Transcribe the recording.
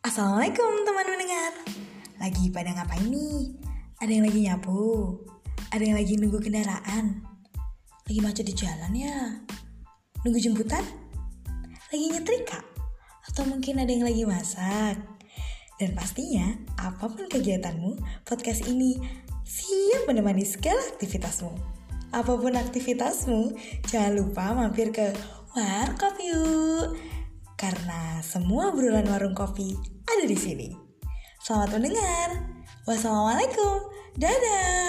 Assalamualaikum teman mendengar Lagi pada ngapain nih? Ada yang lagi nyapu? Ada yang lagi nunggu kendaraan? Lagi macet di jalan ya? Nunggu jemputan? Lagi nyetrika? Atau mungkin ada yang lagi masak? Dan pastinya, apa pun kegiatanmu, podcast ini siap menemani segala aktivitasmu. Apa pun aktivitasmu, jangan lupa mampir ke Warkop yuk. Karena semua obrolan warung kopi ada di sini. Selamat mendengar. Wassalamualaikum. Dadah.